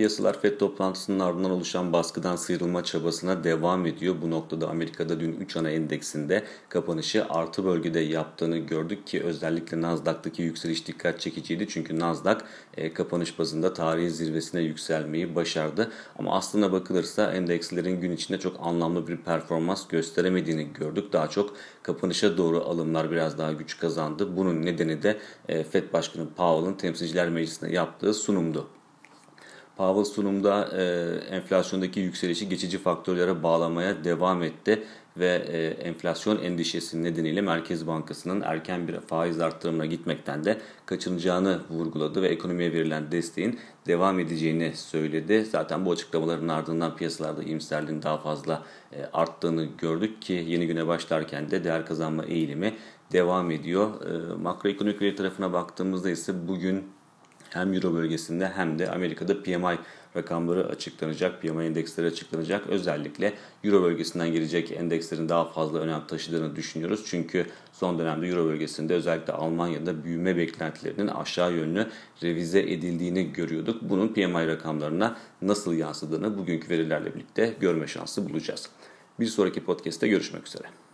Piyasalar FED toplantısının ardından oluşan baskıdan sıyrılma çabasına devam ediyor. Bu noktada Amerika'da dün 3 ana endeksinde kapanışı artı bölgede yaptığını gördük ki özellikle Nasdaq'taki yükseliş dikkat çekiciydi. Çünkü Nasdaq e, kapanış bazında tarihi zirvesine yükselmeyi başardı. Ama aslına bakılırsa endekslerin gün içinde çok anlamlı bir performans gösteremediğini gördük. Daha çok kapanışa doğru alımlar biraz daha güç kazandı. Bunun nedeni de e, FED Başkanı Powell'ın Temsilciler Meclisi'ne yaptığı sunumdu. Powell sunumda e, enflasyondaki yükselişi geçici faktörlere bağlamaya devam etti ve e, enflasyon endişesi nedeniyle Merkez Bankası'nın erken bir faiz arttırımına gitmekten de kaçınacağını vurguladı ve ekonomiye verilen desteğin devam edeceğini söyledi. Zaten bu açıklamaların ardından piyasalarda iyimserliğin daha fazla e, arttığını gördük ki yeni güne başlarken de değer kazanma eğilimi devam ediyor. E, makroekonomik veri tarafına baktığımızda ise bugün hem Euro bölgesinde hem de Amerika'da PMI rakamları açıklanacak, PMI endeksleri açıklanacak. Özellikle Euro bölgesinden gelecek endekslerin daha fazla önem taşıdığını düşünüyoruz. Çünkü son dönemde Euro bölgesinde özellikle Almanya'da büyüme beklentilerinin aşağı yönlü revize edildiğini görüyorduk. Bunun PMI rakamlarına nasıl yansıdığını bugünkü verilerle birlikte görme şansı bulacağız. Bir sonraki podcast'te görüşmek üzere.